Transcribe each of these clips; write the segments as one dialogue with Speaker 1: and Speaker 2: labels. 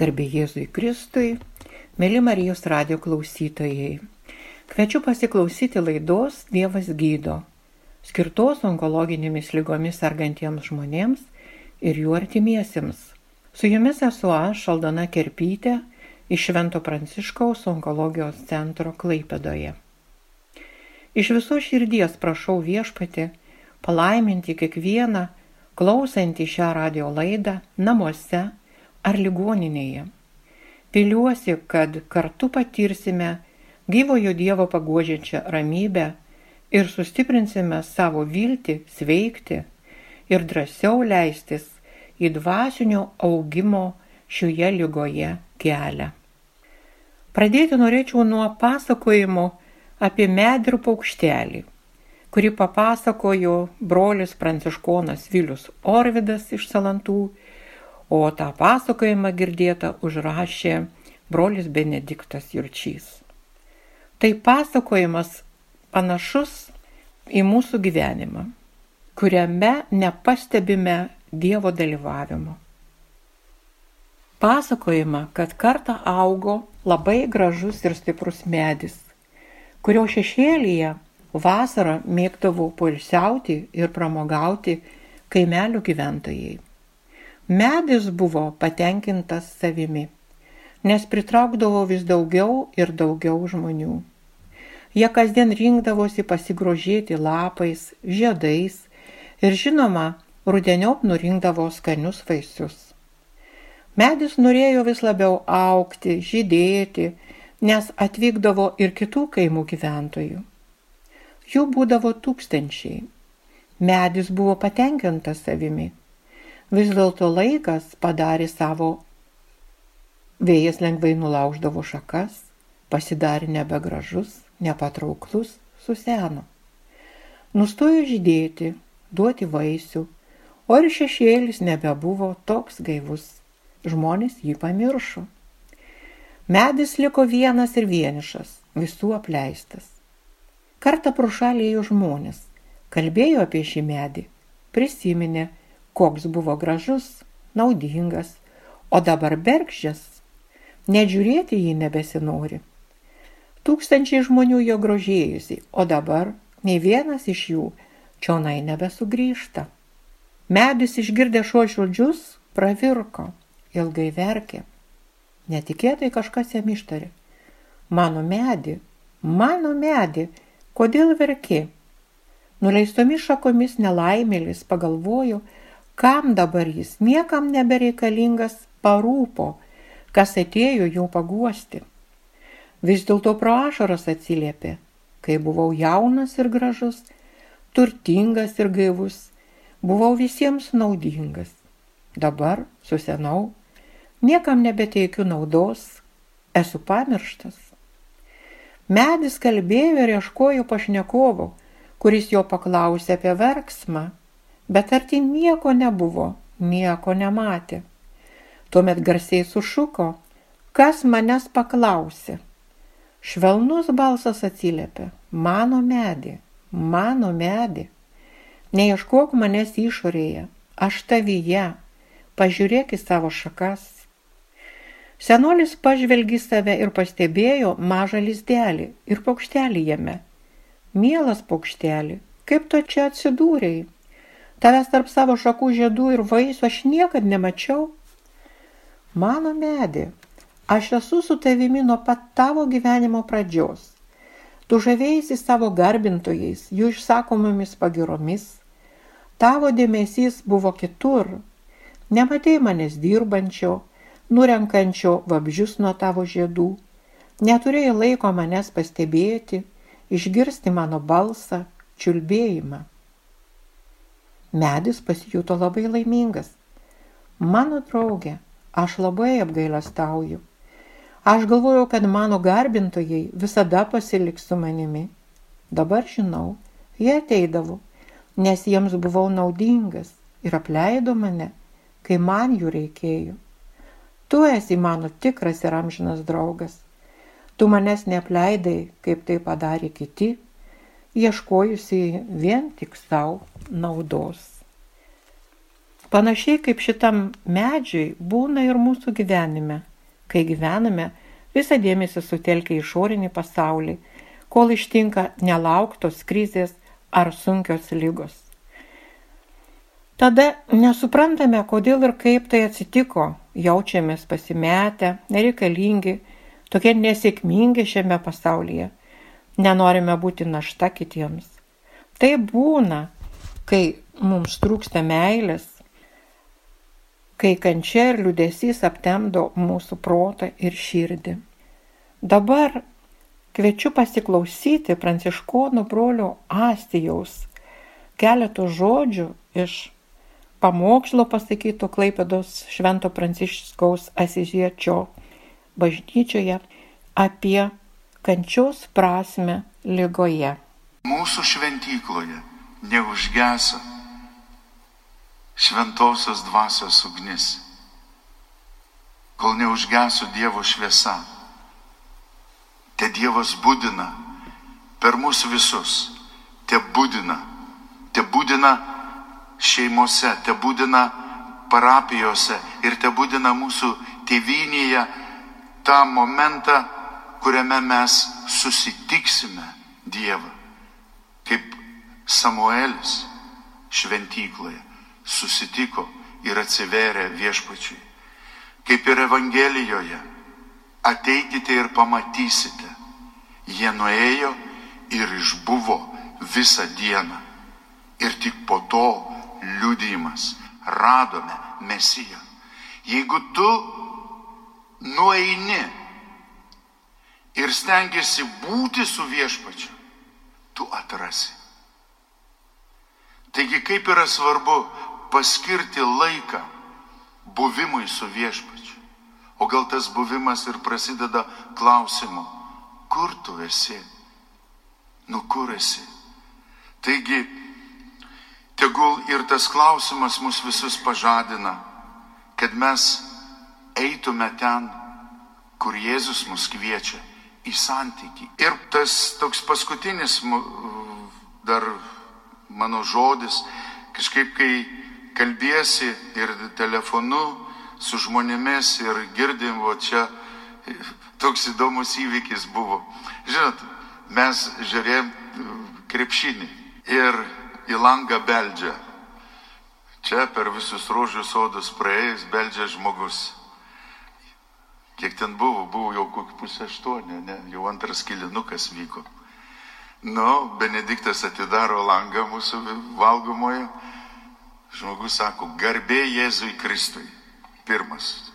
Speaker 1: Garbė Jėzui Kristui, mėly Marijos radio klausytojai. Kviečiu pasiklausyti laidos Dievas gydo, skirtos onkologinėmis lygomis sergantiems žmonėms ir jų artimiesiems. Su jumis esu aš, Šaldana Kerpytė, iš Švento Pranciškaus onkologijos centro Klaipedoje. Iš viso širdies prašau viešpati palaiminti kiekvieną, klausantį šią radio laidą namuose ar ligoninėje. Viliuosi, kad kartu patirsime gyvojo Dievo paguodžiančią ramybę ir sustiprinsime savo viltį sveikti ir drąsiau leistis į dvasinio augimo šioje lygoje kelią. Pradėti norėčiau nuo pasakojimo apie medį ir paukštelį, kurį papasakojo brolis pranciškonas Vilius Orvidas iš Salantų, o tą pasakojimą girdėtą užrašė brolis Benediktas Jurčys. Tai pasakojimas panašus į mūsų gyvenimą, kuriame nepastebime Dievo dalyvavimo. Pasakojama, kad kartą augo labai gražus ir stiprus medis, kurio šešėlyje vasarą mėgdavo poilsiauti ir pramogauti kaimelių gyventojai. Medis buvo patenkintas savimi, nes pritraukdavo vis daugiau ir daugiau žmonių. Jie kasdien rinkdavosi pasigrožėti lapais, žiedais ir žinoma, rudeniop nurinkdavo skanius vaisius. Medis norėjo vis labiau aukti, žydėti, nes atvykdavo ir kitų kaimų gyventojų. Jų būdavo tūkstančiai. Medis buvo patenkintas savimi. Vis dėlto laikas padarė savo. Vėjas lengvai nulauždavo šakas, pasidarė nebegražus, nepatrauklus, suseno. Nustojo žydėti, duoti vaisių, o ir šešėlis nebebuvo toks gaivus žmonės jį pamiršo. Medis liko vienas ir vienišas, visų apleistas. Kartą pro šalį ėjo žmonės, kalbėjo apie šį medį, prisiminė, koks buvo gražus, naudingas, o dabar bergždžias, net žiūrėti jį nebesinori. Tūkstančiai žmonių jo grožėjusi, o dabar nei vienas iš jų čionai nebesugrįžta. Medis išgirdė šios žodžius, pravirko ilgai verkė. Netikėtai kažkas jam ištarė. Mano medį, mano medį, kodėl verki? Nuleistomis šakomis nelaimėlis pagalvojo, kam dabar jis niekam nebereikalingas parūpo, kas atėjo jau paguosti. Vis dėlto pro ašaras atsiliepė, kai buvau jaunas ir gražus, turtingas ir gaivus, buvau visiems naudingas. Dabar susenau niekam nebeteikiu naudos, esu pamirštas. Medis kalbėjo ir ieškojo pašnekovo, kuris jo paklausė apie verksmą, bet arti nieko nebuvo, nieko nematė. Tuomet garsiai sušuko, kas manęs paklausė. Švelnus balsas atsiliepė, mano medį, mano medį. Neieškok manęs išorėje, aš tavyje, pažiūrėk į savo šakas, Senolis pažvelgi save ir pastebėjo mažą lizdelį ir paukštelį jame. Mielas paukštelį, kaip tu čia atsidūrėjai? Tavęs tarp savo šakų žiedų ir vaisių aš niekad nemačiau. Mano medė, aš esu su tavimi nuo pat tavo gyvenimo pradžios. Tu žavėjai savo garbintojais, jų išsakomomis pagiromis. Tavo dėmesys buvo kitur. Nematėjai manęs dirbančio, nurenkančio vabžius nuo tavo žiedų, neturėjai laiko manęs pastebėti, išgirsti mano balsą, čiulbėjimą. Medis pasijuto labai laimingas. Mano draugė, aš labai apgailestauju. Aš galvojau, kad mano garbintojai visada pasiliks su manimi. Dabar žinau, jie ateidavo, nes jiems buvau naudingas ir apleido mane, kai man jų reikėjo. Tu esi mano tikras ir amžinas draugas. Tu manęs neapleidai, kaip tai padarė kiti, ieškojusiai vien tik savo naudos. Panašiai kaip šitam medžiui būna ir mūsų gyvenime. kai gyvename visą dėmesį sutelkia išorinį pasaulį, kol ištinka nelauktos krizės ar sunkios lygos. Tada nesuprantame, kodėl ir kaip tai atsitiko, jaučiamės pasimetę, nereikalingi, tokie nesėkmingi šiame pasaulyje, nenorime būti našta kitiems. Tai būna, kai mums trūksta meilės, kai kančia ir liūdėsys aptemdo mūsų protą ir širdį. Dabar kviečiu pasiklausyti pranciškonų brolio Astijaus keletų žodžių iš pamokslo pasakyto Klaipėdos Švento Pranciškaus Asižiečio bažnyčioje apie kančios prasme lygoje.
Speaker 2: Mūsų šventykloje neužgesa šventosios dvasios ugnis, kol neužgeso Dievo šviesa. Te Dievas būdina per mūsų visus, te būdina, te būdina šeimose, te būdina parapijose ir te būdina mūsų tėvynėje tą momentą, kuriame mes susitiksime Dievą. Kaip Samuelis šventykloje susitiko ir atsiverė viešpačiui. Kaip ir Evangelijoje, ateikite ir pamatysite. Jie nuėjo ir išbuvo visą dieną. Ir tik po to liudijimas radome Mesiją. Jeigu tu nueini ir stengiasi būti su viešpačiu, tu atrasi. Taigi kaip yra svarbu paskirti laiką buvimui su viešpačiu. O gal tas buvimas ir prasideda klausimu, kur tu esi? Nu kur esi? Taigi, tegul ir tas klausimas mus visus pažadina, kad mes eitume ten, kur Jėzus mus kviečia į santykį. Ir tas toks paskutinis dar mano žodis, kažkaip kai kalbėsi ir telefonu su žmonėmis ir girdim, o čia toks įdomus įvykis buvo. Žinot, mes žiūrėjom krepšinį ir į langą beldžia. Čia per visus rožių sodus praėjus beldžia žmogus. Kiek ten buvo, buvo jau kokį pusę aštuonį, ne, jau antras kilinukas vyko. Nu, Benediktas atidaro langą mūsų valgomojo Žmogus sako, garbė Jėzui Kristui. Pirmas.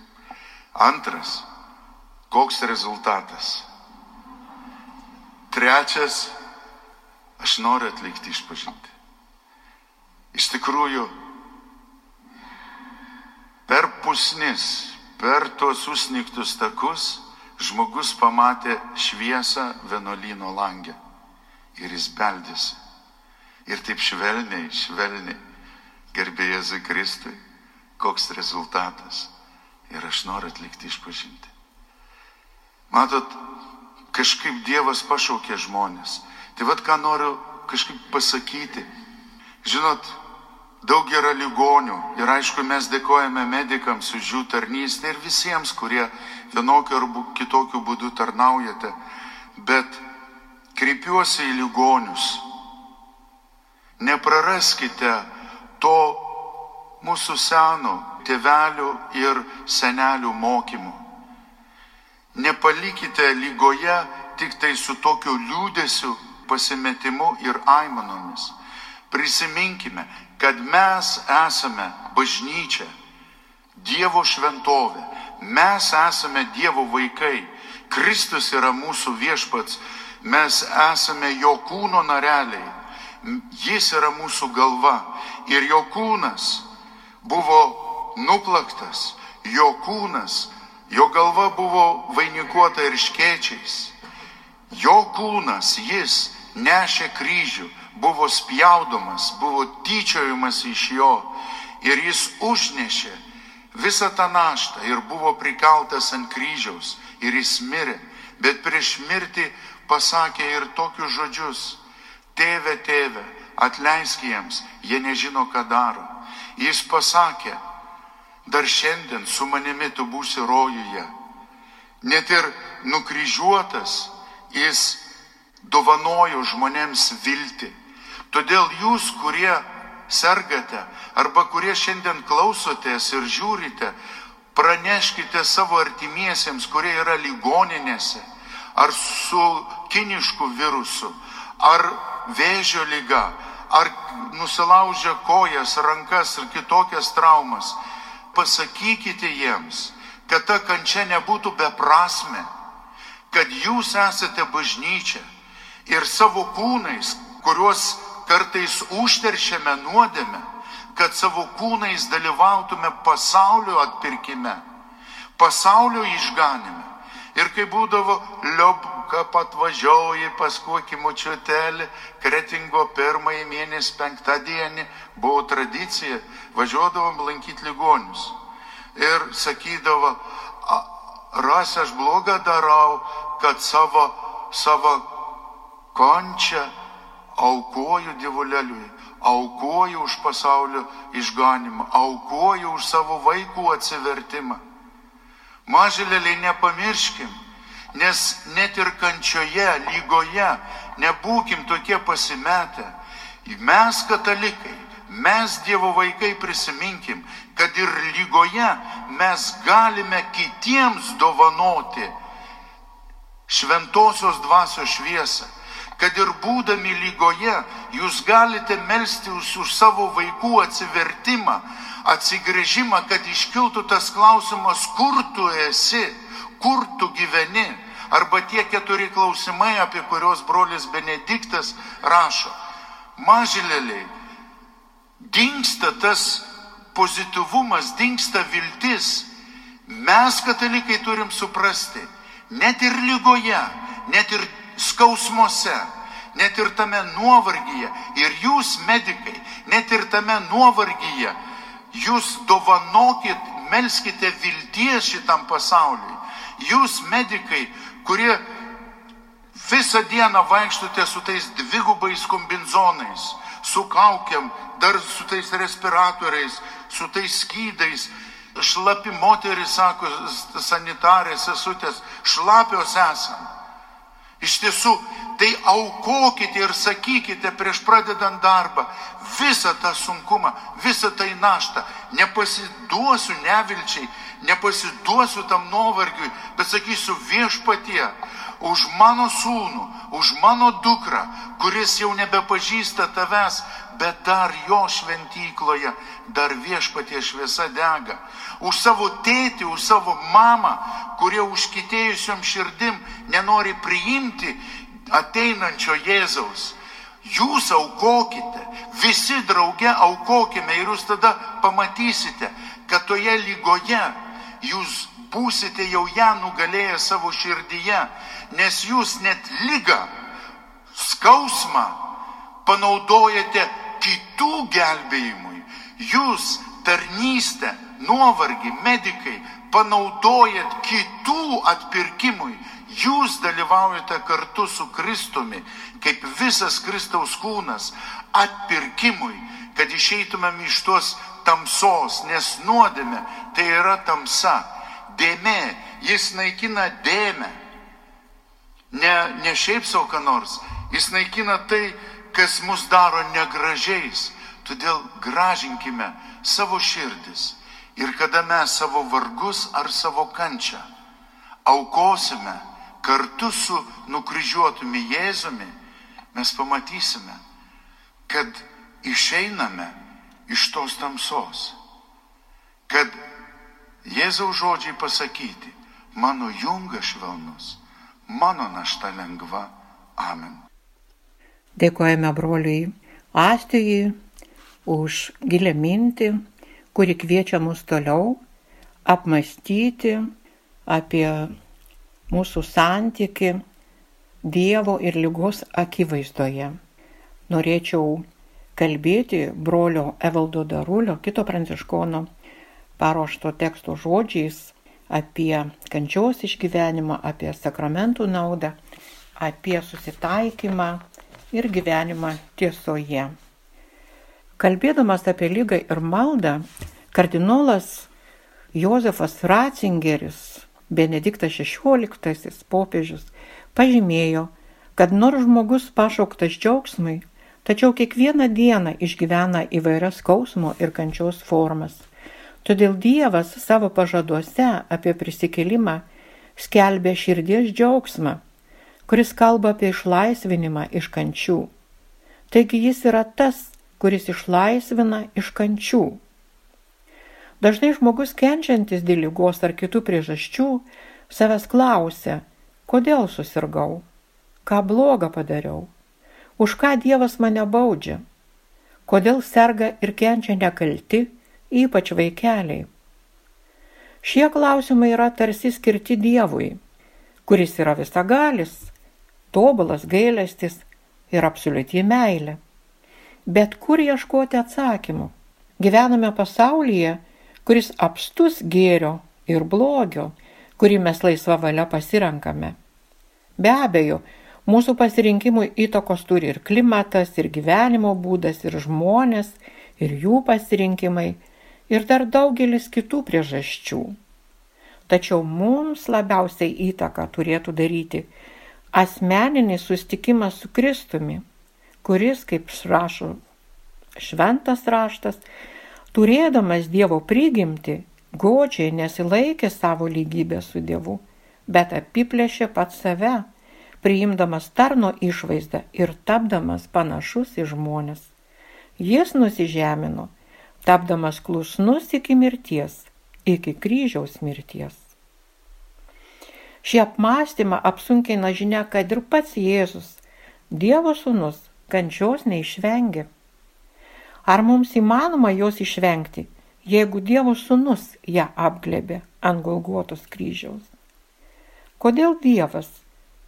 Speaker 2: Antras, koks rezultatas. Trečias, aš noriu atlikti išpažinti. Iš tikrųjų, per pusnis, per tuos usniktus takus, žmogus pamatė šviesą vienuolyno langę. Ir jis beldėsi. Ir taip švelniai, švelniai gerbė Jėzui Kristui, koks rezultatas. Ir aš noriu atlikti išpažinti. Matot, kažkaip Dievas pašaukė žmonės. Tai vad ką noriu kažkaip pasakyti. Žinot, daug yra ligonių ir aišku mes dėkojame medikams už jų tarnystę ir visiems, kurie vienokiu ar kitokiu būdu tarnaujate. Bet kreipiuosi į ligonius. Nepraraskite to mūsų senų, tėvelių ir senelių mokymų. Nepalikite lygoje tik tai su tokiu liūdėsiu, pasimetimu ir aimanomis. Prisiminkime, kad mes esame bažnyčia, Dievo šventovė, mes esame Dievo vaikai, Kristus yra mūsų viešpats, mes esame jo kūno nareliai, jis yra mūsų galva. Ir jo kūnas buvo nuplaktas, jo kūnas, jo galva buvo vainikuota ir škečiais. Jo kūnas, jis nešė kryžių, buvo spjaudomas, buvo tyčiojimas iš jo ir jis užnešė visą tą naštą ir buvo prikaltas ant kryžiaus ir jis mirė, bet prieš mirtį pasakė ir tokius žodžius. Tėve, tėve, atleisk jiems, jie nežino, ką daro. Jis pasakė, dar šiandien su manimi tu būsi rojuje. Net ir nukryžiuotas, jis dovanojo žmonėms viltį. Todėl jūs, kurie sergate arba kurie šiandien klausotės ir žiūrite, praneškite savo artimiesiems, kurie yra ligoninėse, ar su kinišku virusu, ar vėžio lyga, ar nusilaužę kojas, rankas ir kitokias traumas. Pasakykite jiems, kad ta kančia nebūtų beprasme, kad jūs esate bažnyčia ir savo kūnais, kuriuos kartais užteršiame nuodėme, kad savo kūnais dalyvautume pasaulio atpirkime, pasaulio išganime. Ir kai būdavo liobka patvažiuoji pas kokį mučiutelį, kretingo pirmąjį mėnesį penktadienį buvo tradicija, važiuodavom lankyti ligonius. Ir sakydavo, ras aš blogą darau, kad savo, savo končią aukoju dievuleliui, aukoju už pasaulio išganimą, aukoju už savo vaikų atsivertimą. Mažylėliai nepamirškim, nes net ir kančioje, lygoje nebūkim tokie pasimetę. Mes katalikai, mes Dievo vaikai prisiminkim, kad ir lygoje mes galime kitiems dovanoti šventosios dvasios šviesą kad ir būdami lygoje, jūs galite melstį už, už savo vaikų atsivertimą, atsigrėžimą, kad iškiltų tas klausimas, kur tu esi, kur tu gyveni. Arba tie keturi klausimai, apie kuriuos brolis Benediktas rašo. Mažylėliai, dinksta tas pozityvumas, dinksta viltis. Mes, katalikai, turim suprasti, net ir lygoje, net ir skausmuose, net ir tame nuovargyje. Ir jūs, medikai, net ir tame nuovargyje, jūs dovanokit, melskite vilties šitam pasauliui. Jūs, medikai, kurie visą dieną vaikštote su tais dvigubais kombinzonais, su kaukiam, dar su tais respiratoriais, su tais skydais, šlapi moteris, sako sanitarės sesutės, šlapios esam. Iš tiesų, tai aukokite ir sakykite prieš pradedant darbą visą tą sunkumą, visą tai naštą. Nepasiduosiu nevilčiai, nepasiduosiu tam nuovargiui, bet sakysiu viešpatie, už mano sūnų, už mano dukrą, kuris jau nebepažįsta tavęs, bet dar jo šventykloje, dar viešpatie šviesa dega. Už savo tėtį, už savo mamą, kurie užkitėjusiom širdim nenori priimti ateinančio Jėzaus. Jūs aukokite, visi drauge aukokime ir jūs tada pamatysite, kad toje lygoje jūs būsite jau ją nugalėję savo širdyje, nes jūs net lygą, skausmą panaudojate kitų gelbėjimui. Jūs tarnystę, nuovargį, medikai panaudojat kitų atpirkimui. Jūs dalyvaujate kartu su Kristumi, kaip visas Kristaus kūnas, atpirkimui, kad išeitumėm iš tos tamsos, nes nuodėme tai yra tamsa. Dėmė, jis naikina dėmę. Ne, ne šiaip savo ką nors, jis naikina tai, kas mus daro negražiais. Todėl gražinkime savo širdis. Ir kada mes savo vargus ar savo kančią aukosime kartu su nukryžiuotumi Jėzumi, mes pamatysime, kad išeiname iš tos tamsos. Kad Jėzaus žodžiai pasakyti, mano jungas švelnus, mano našta lengva. Amen.
Speaker 1: Dėkojame broliui Astijui už gilę mintį, kuri kviečia mus toliau apmastyti apie mūsų santyki Dievo ir lygos akivaizdoje. Norėčiau kalbėti brolio Evaldo Darulio, kito pranciškono, paruošto teksto žodžiais apie kančios išgyvenimą, apie sakramentų naudą, apie susitaikymą ir gyvenimą tiesoje. Kalbėdamas apie lygą ir maldą, kardinolas Josefas Ratzingeris Benediktas XVI popiežius pažymėjo, kad nors žmogus pašauktas džiaugsmui, tačiau kiekvieną dieną išgyvena įvairias skausmo ir kančios formas. Todėl Dievas savo pažaduose apie prisikelimą skelbė širdies džiaugsmą, kuris kalba apie išlaisvinimą iš kančių. Taigi jis yra tas, kuris išlaisvina iš kančių. Dažnai žmogus kenčiantis dėl lygos ar kitų priežasčių savęs klausia, kodėl susirgau, ką blogą padariau, už ką Dievas mane baudžia, kodėl serga ir kenčia nekalti, ypač vaikeliai. Šie klausimai yra tarsi skirti Dievui, kuris yra visagalis, tobulas gailestis ir absoliuti meilė. Bet kur ieškoti atsakymų? Gyvename pasaulyje, kuris apstus gėrio ir blogio, kurį mes laisvą valią pasirenkame. Be abejo, mūsų pasirinkimui įtakos turi ir klimatas, ir gyvenimo būdas, ir žmonės, ir jų pasirinkimai, ir dar daugelis kitų priežasčių. Tačiau mums labiausiai įtaką turėtų daryti asmeninis sustikimas su Kristumi, kuris, kaip rašo šventas raštas, turėdamas Dievo prigimti, godžiai nesilaikė savo lygybę su Dievu, bet apiplėšė pat save, priimdamas tarno išvaizdą ir tapdamas panašus į žmonės. Jis nusižemino, tapdamas klusnus iki mirties iki kryžiaus mirties. Šį apmąstymą apsunkina žinia, kad ir pats Jėzus, Dievo sūnus, kančios neišvengia. Ar mums įmanoma jos išvengti, jeigu Dievo sūnus ją apglėbė ant Golgotos kryžiaus? Kodėl Dievas,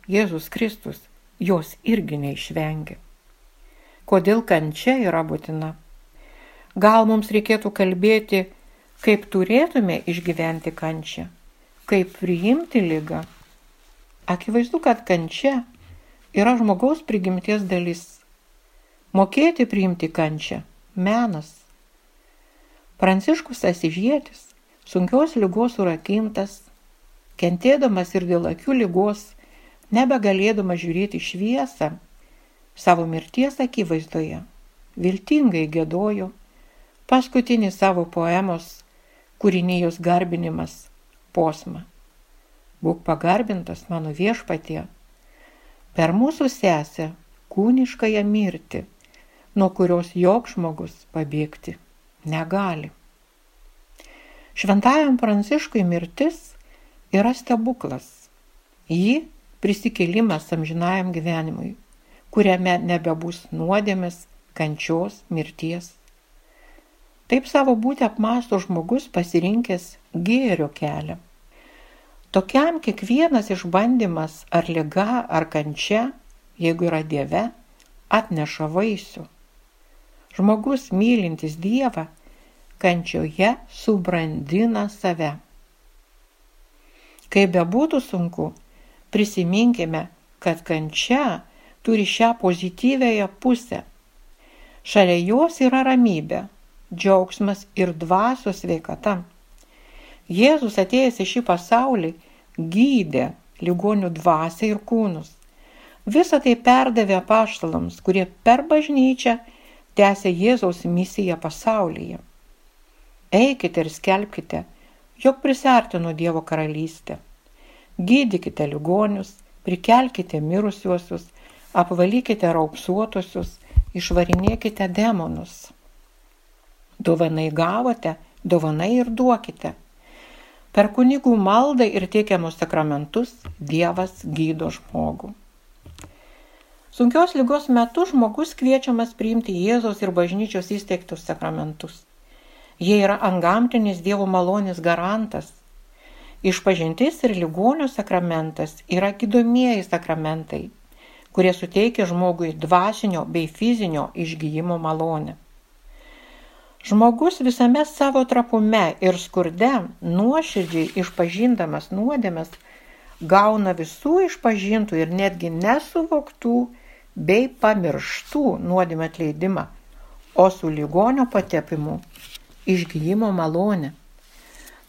Speaker 1: Jėzus Kristus, jos irgi neišvengia? Kodėl kančia yra būtina? Gal mums reikėtų kalbėti kaip turėtume išgyventi kančią, kaip priimti lygą. Akivaizdu, kad kančia yra žmogaus prigimties dalis. Mokėti priimti kančią - menas. Pranciškus Asižėtis, sunkios lygos urakintas, kentėdamas ir dėl akių lygos, nebegalėdamas žiūrėti šviesą, savo mirties akivaizdoje, viltingai gėdojo paskutinį savo poemos kūrinijos garbinimas posmą. Būk pagarbintas mano viešpatie. Per mūsų sesę kūniškąją mirtį, nuo kurios joks žmogus pabėgti negali. Šventajam Pranciškui mirtis yra stebuklas. Ji prisikėlimas amžinajam gyvenimui, kuriame nebebus nuodėmės, kančios, mirties Taip savo būti apmąsto žmogus pasirinkęs gėrio kelią. Tokiam kiekvienas išbandymas ar lyga ar kančia, jeigu yra Dieve, atneša vaisių. Žmogus mylintis Dievą kančioje subrandina save. Kaip bebūtų sunku, prisiminkime, kad kančia turi šią pozityvėją pusę. Šalia jos yra ramybė džiaugsmas ir dvasios sveikata. Jėzus atėjęs į šį pasaulį gydė ligonių dvasią ir kūnus. Visą tai perdavė paštalams, kurie per bažnyčią tęsė Jėzaus misiją pasaulyje. Eikite ir skelbkite, jog prisertino Dievo karalystę. Gydykite ligonius, prikelkite mirusiuosius, apvalykite raupsuotusius, išvarinėkite demonus. Dovanai gavote, dovanai ir duokite. Per kunigų maldą ir teikiamus sakramentus Dievas gydo žmogų. Sunkios lygos metu žmogus kviečiamas priimti Jėzaus ir bažnyčios įsteigtus sakramentus. Jie yra angamtinis Dievo malonės garantas. Išpažintis ir ligonių sakramentas yra gydomieji sakramentai, kurie suteikia žmogui dvasinio bei fizinio išgyjimo malonę. Žmogus visame savo trapume ir skurde, nuoširdžiai išpažindamas nuodėmes, gauna visų išpažintų ir netgi nesuvoktų bei pamirštų nuodėmę atleidimą, o su ligonio patepimu išgyjimo malonę.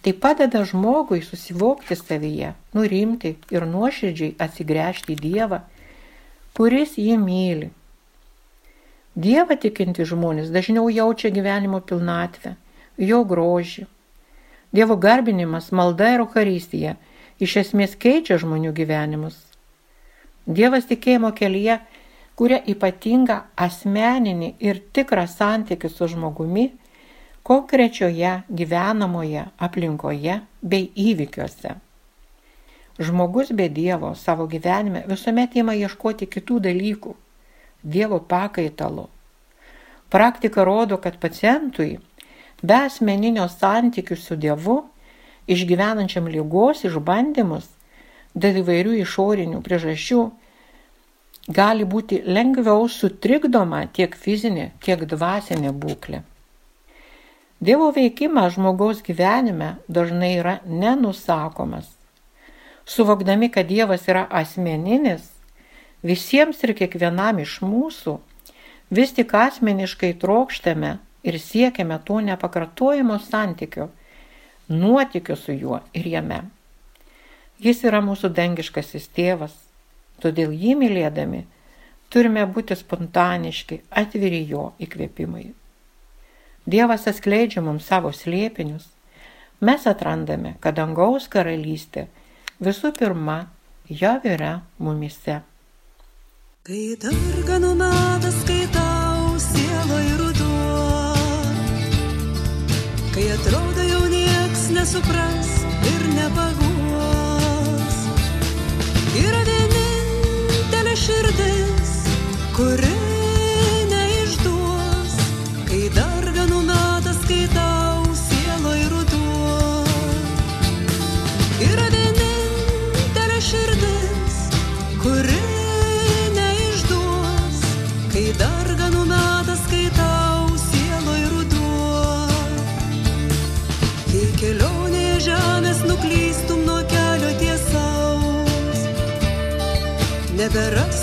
Speaker 1: Tai padeda žmogui susivokti savyje, nurimti ir nuoširdžiai atsigręžti į Dievą, kuris jį myli. Dievą tikinti žmonės dažniau jaučia gyvenimo pilnatvę, jo grožį. Dievo garbinimas, malda ir Euharistija iš esmės keičia žmonių gyvenimus. Dievas tikėjimo kelyje kuria ypatingą asmeninį ir tikrą santykių su žmogumi konkrečioje gyvenamoje aplinkoje bei įvykiuose. Žmogus be Dievo savo gyvenime visuomet ima ieškoti kitų dalykų, Dievo pakaitalo. Praktika rodo, kad pacientui be asmeninio santykių su Dievu, išgyvenančiam lygos išbandymus, dėl įvairių išorinių priežasčių, gali būti lengviau sutrikdoma tiek fizinė, tiek dvasinė būklė. Dievo veikimas žmogaus gyvenime dažnai yra nenusakomas. Suvokdami, kad Dievas yra asmeninis, visiems ir kiekvienam iš mūsų vis tik asmeniškai trokštame ir siekiame to nepakartojimo santykio, nuotikio su juo ir jame. Jis yra mūsų dangiškasis tėvas, todėl jį mylėdami turime būti spontaniški, atviri jo įkvėpimai. Dievas atskleidžia mums savo slėpinius, mes atrandame, kad dangaus karalystė visų pirma jau yra mumise.
Speaker 3: Kai darganų metas, kai tau siela ir ruduo, kai atrodo jau nieks nesupras ir nepaguos, The us.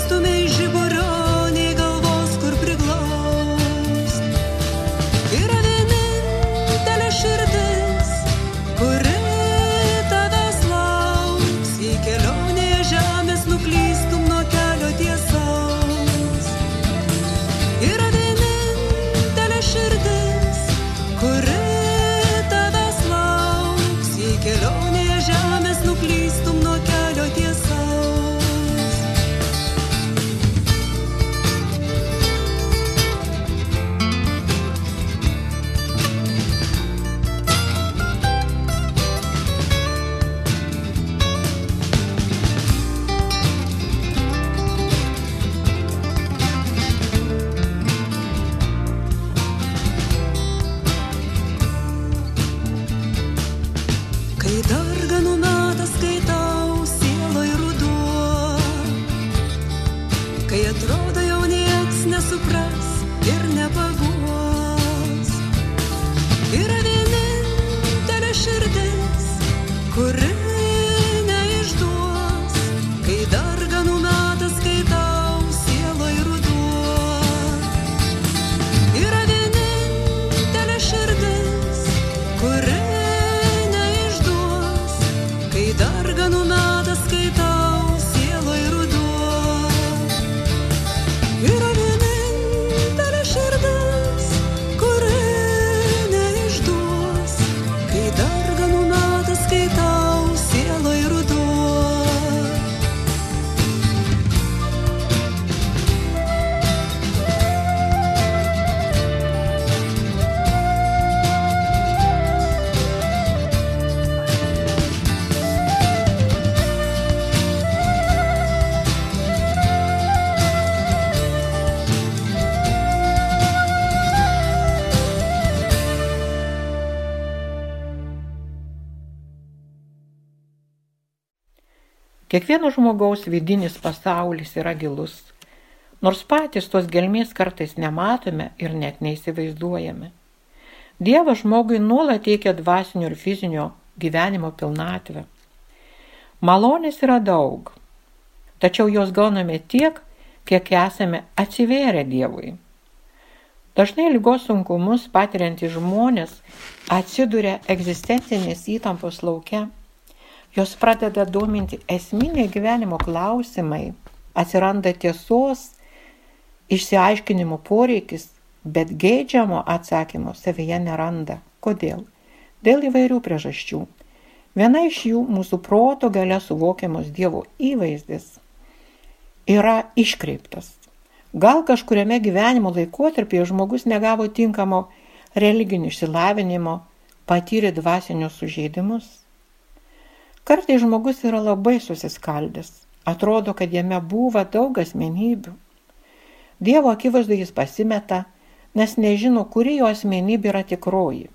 Speaker 1: Kiekvieno žmogaus vidinis pasaulis yra gilus, nors patys tos gelmės kartais nematome ir net neįsivaizduojame. Dievas žmogui nuolat teikia dvasinio ir fizinio gyvenimo pilnatvę. Malonės yra daug, tačiau jos gauname tiek, kiek esame atsivėrę Dievui. Dažnai lygos sunkumus patiriantys žmonės atsiduria egzistencinės įtampos laukia. Jos pradeda dominti esminiai gyvenimo klausimai, atsiranda tiesos išsiaiškinimo poreikis, bet geidžiamo atsakymo savyje neranda. Kodėl? Dėl įvairių priežasčių. Viena iš jų mūsų proto gale suvokiamos Dievo įvaizdis yra iškreiptas. Gal kažkuriame gyvenimo laikotarpyje žmogus negavo tinkamo religinio išsilavinimo, patyrė dvasinius sužeidimus. Kartai žmogus yra labai susiskaldęs, atrodo, kad jame buvo daug asmenybių. Dievo akivaizdu jis pasimeta, nes nežino, kuri jo asmenybė yra tikroji.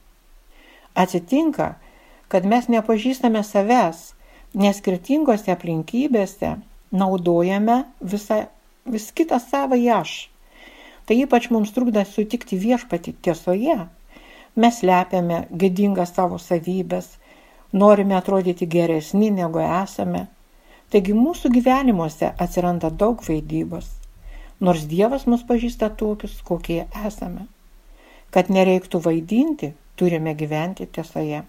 Speaker 1: Atsitinka, kad mes nepažįstame savęs, nes skirtingose aplinkybėse naudojame visą, vis kitą savo aš. Tai ypač mums trukda sutikti viešpati tiesoje. Mes lepiame gėdingas savo savybės, norime atrodyti geresni negu esame. Taigi mūsų gyvenimuose atsiranda daug vaidybos nors Dievas mus pažįsta tokius, kokie esame. Kad nereiktų vaidinti, turime gyventi tiesoje.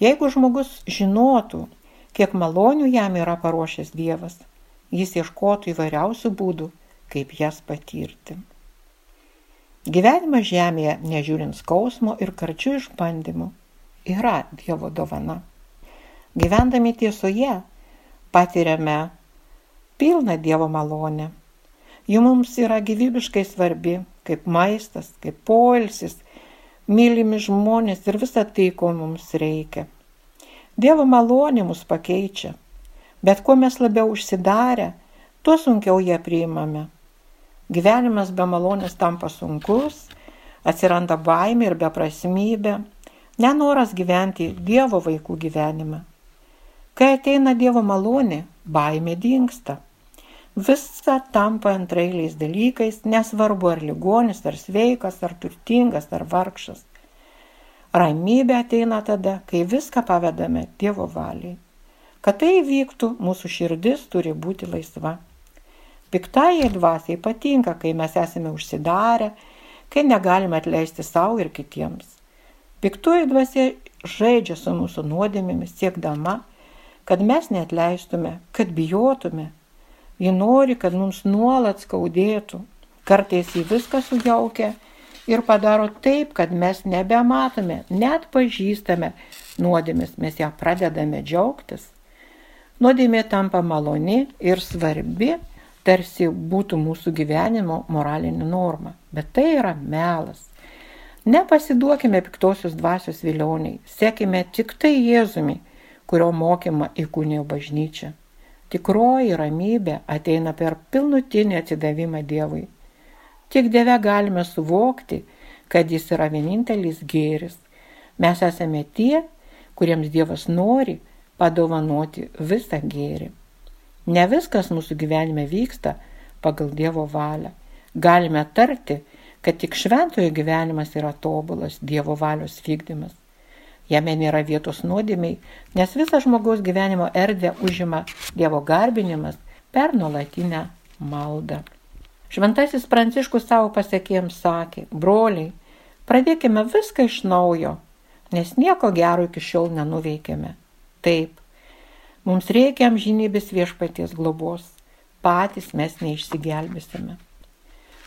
Speaker 1: Jeigu žmogus žinotų, kiek malonių jam yra paruošęs Dievas, jis ieškotų įvairiausių būdų, kaip jas patirti. Gyvenimas žemėje, nežiūrint skausmo ir karčių išbandymų, yra Dievo dovana. Gyvendami tiesoje patiriame pilną Dievo malonę Ji mums yra gyvybiškai svarbi, kaip maistas, kaip poilsis, mylimi žmonės ir visa tai, ko mums reikia. Dievo malonė mus pakeičia, bet kuo mes labiau užsidarę, tuo sunkiau ją priimame. Gyvenimas be malonės tampa sunkus, atsiranda baimė ir beprasmybė, nenoras gyventi Dievo vaikų gyvenimą. Kai ateina Dievo malonė, baimė dinksta. Visa tampa antrailiais dalykais, nesvarbu ar ligonis, ar sveikas, ar turtingas, ar vargšas. Ramybė ateina tada, kai viską pavedame Dievo valiai. Kad tai įvyktų, mūsų širdis turi būti laisva. Piktajai dvasiai patinka, kai mes esame užsidarę, kai negalime atleisti savo ir kitiems. Piktoji dvasia žaidžia su mūsų nuodėmėmis, siekdama, kad mes neatleistume, kad bijotume, Ji nori, kad mums nuolat skaudėtų. Kartais jį viską sujaukia ir padaro taip, kad mes nebematome, net pažįstame nuodėmės, mes ją pradedame džiaugtis. Nuodėmė tampa maloni ir svarbi, tarsi būtų mūsų gyvenimo moralinė norma, bet tai yra melas. Nepasiduokime piktosios dvasios vilioniai, sekime tik tai Jėzumi, kurio mokymą įkūnėjo bažnyčia. Tikroji ramybė ateina per pilnutinį atsidavimą Dievui. Tik Dieve galime suvokti, kad Jis yra vienintelis gėris. Mes esame tie, kuriems Dievas nori padovanoti visą gėrį. Ne viskas mūsų gyvenime vyksta pagal Dievo valią. Galime tarti, kad tik šventojo gyvenimas yra tobulas Dievo valios vykdymas. Jame nėra vietos nuodėmiai, nes visą žmogaus gyvenimo erdvę užima Dievo garbinimas per nuolatinę maldą. Šventasis Pranciškus savo pasiekėjams sakė, broliai, pradėkime viską iš naujo, nes nieko gero iki šiol nenuveikėme. Taip, mums reikia amžinybės viešpaties globos, patys mes neišsigelbėsime.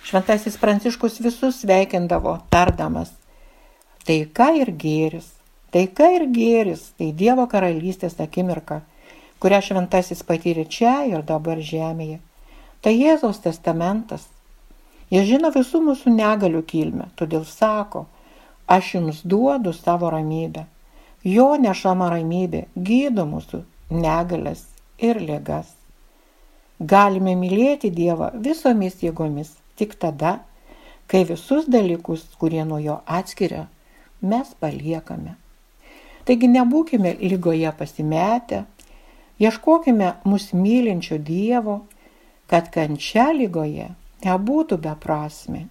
Speaker 1: Šventasis Pranciškus visus sveikindavo, tardamas, taika ir gėris, Taika ir gėris - tai Dievo karalystės akimirka, kurią šventasis patyrė čia ir dabar žemėje. Tai Jėzaus testamentas. Jis žino visų mūsų negalių kilmę, todėl sako, aš jums duodu savo ramybę. Jo nešama ramybė gydo mūsų negalės ir lėgas. Galime mylėti Dievą visomis jėgomis tik tada, kai visus dalykus, kurie nuo jo atskiria, mes paliekame. Taigi nebūkime lygoje pasimetę, ieškokime mus mylinčio Dievo, kad kančia lygoje nebūtų beprasme.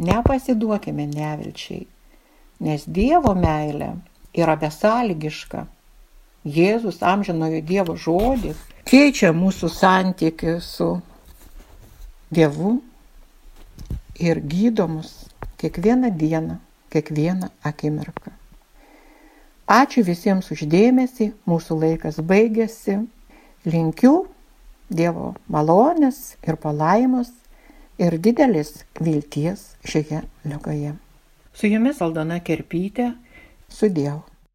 Speaker 1: Nepasiduokime nevilčiai, nes Dievo meilė yra besąlygiška. Jėzus amžinojo Dievo žodis keičia mūsų santykių su Dievu ir gydomus kiekvieną dieną, kiekvieną akimirką. Ačiū visiems uždėmesį, mūsų laikas baigėsi. Linkiu Dievo malonės ir palaimos ir didelis vilties šioje ligoje. Su jumis Aldona Kerpytė. Su Dievu.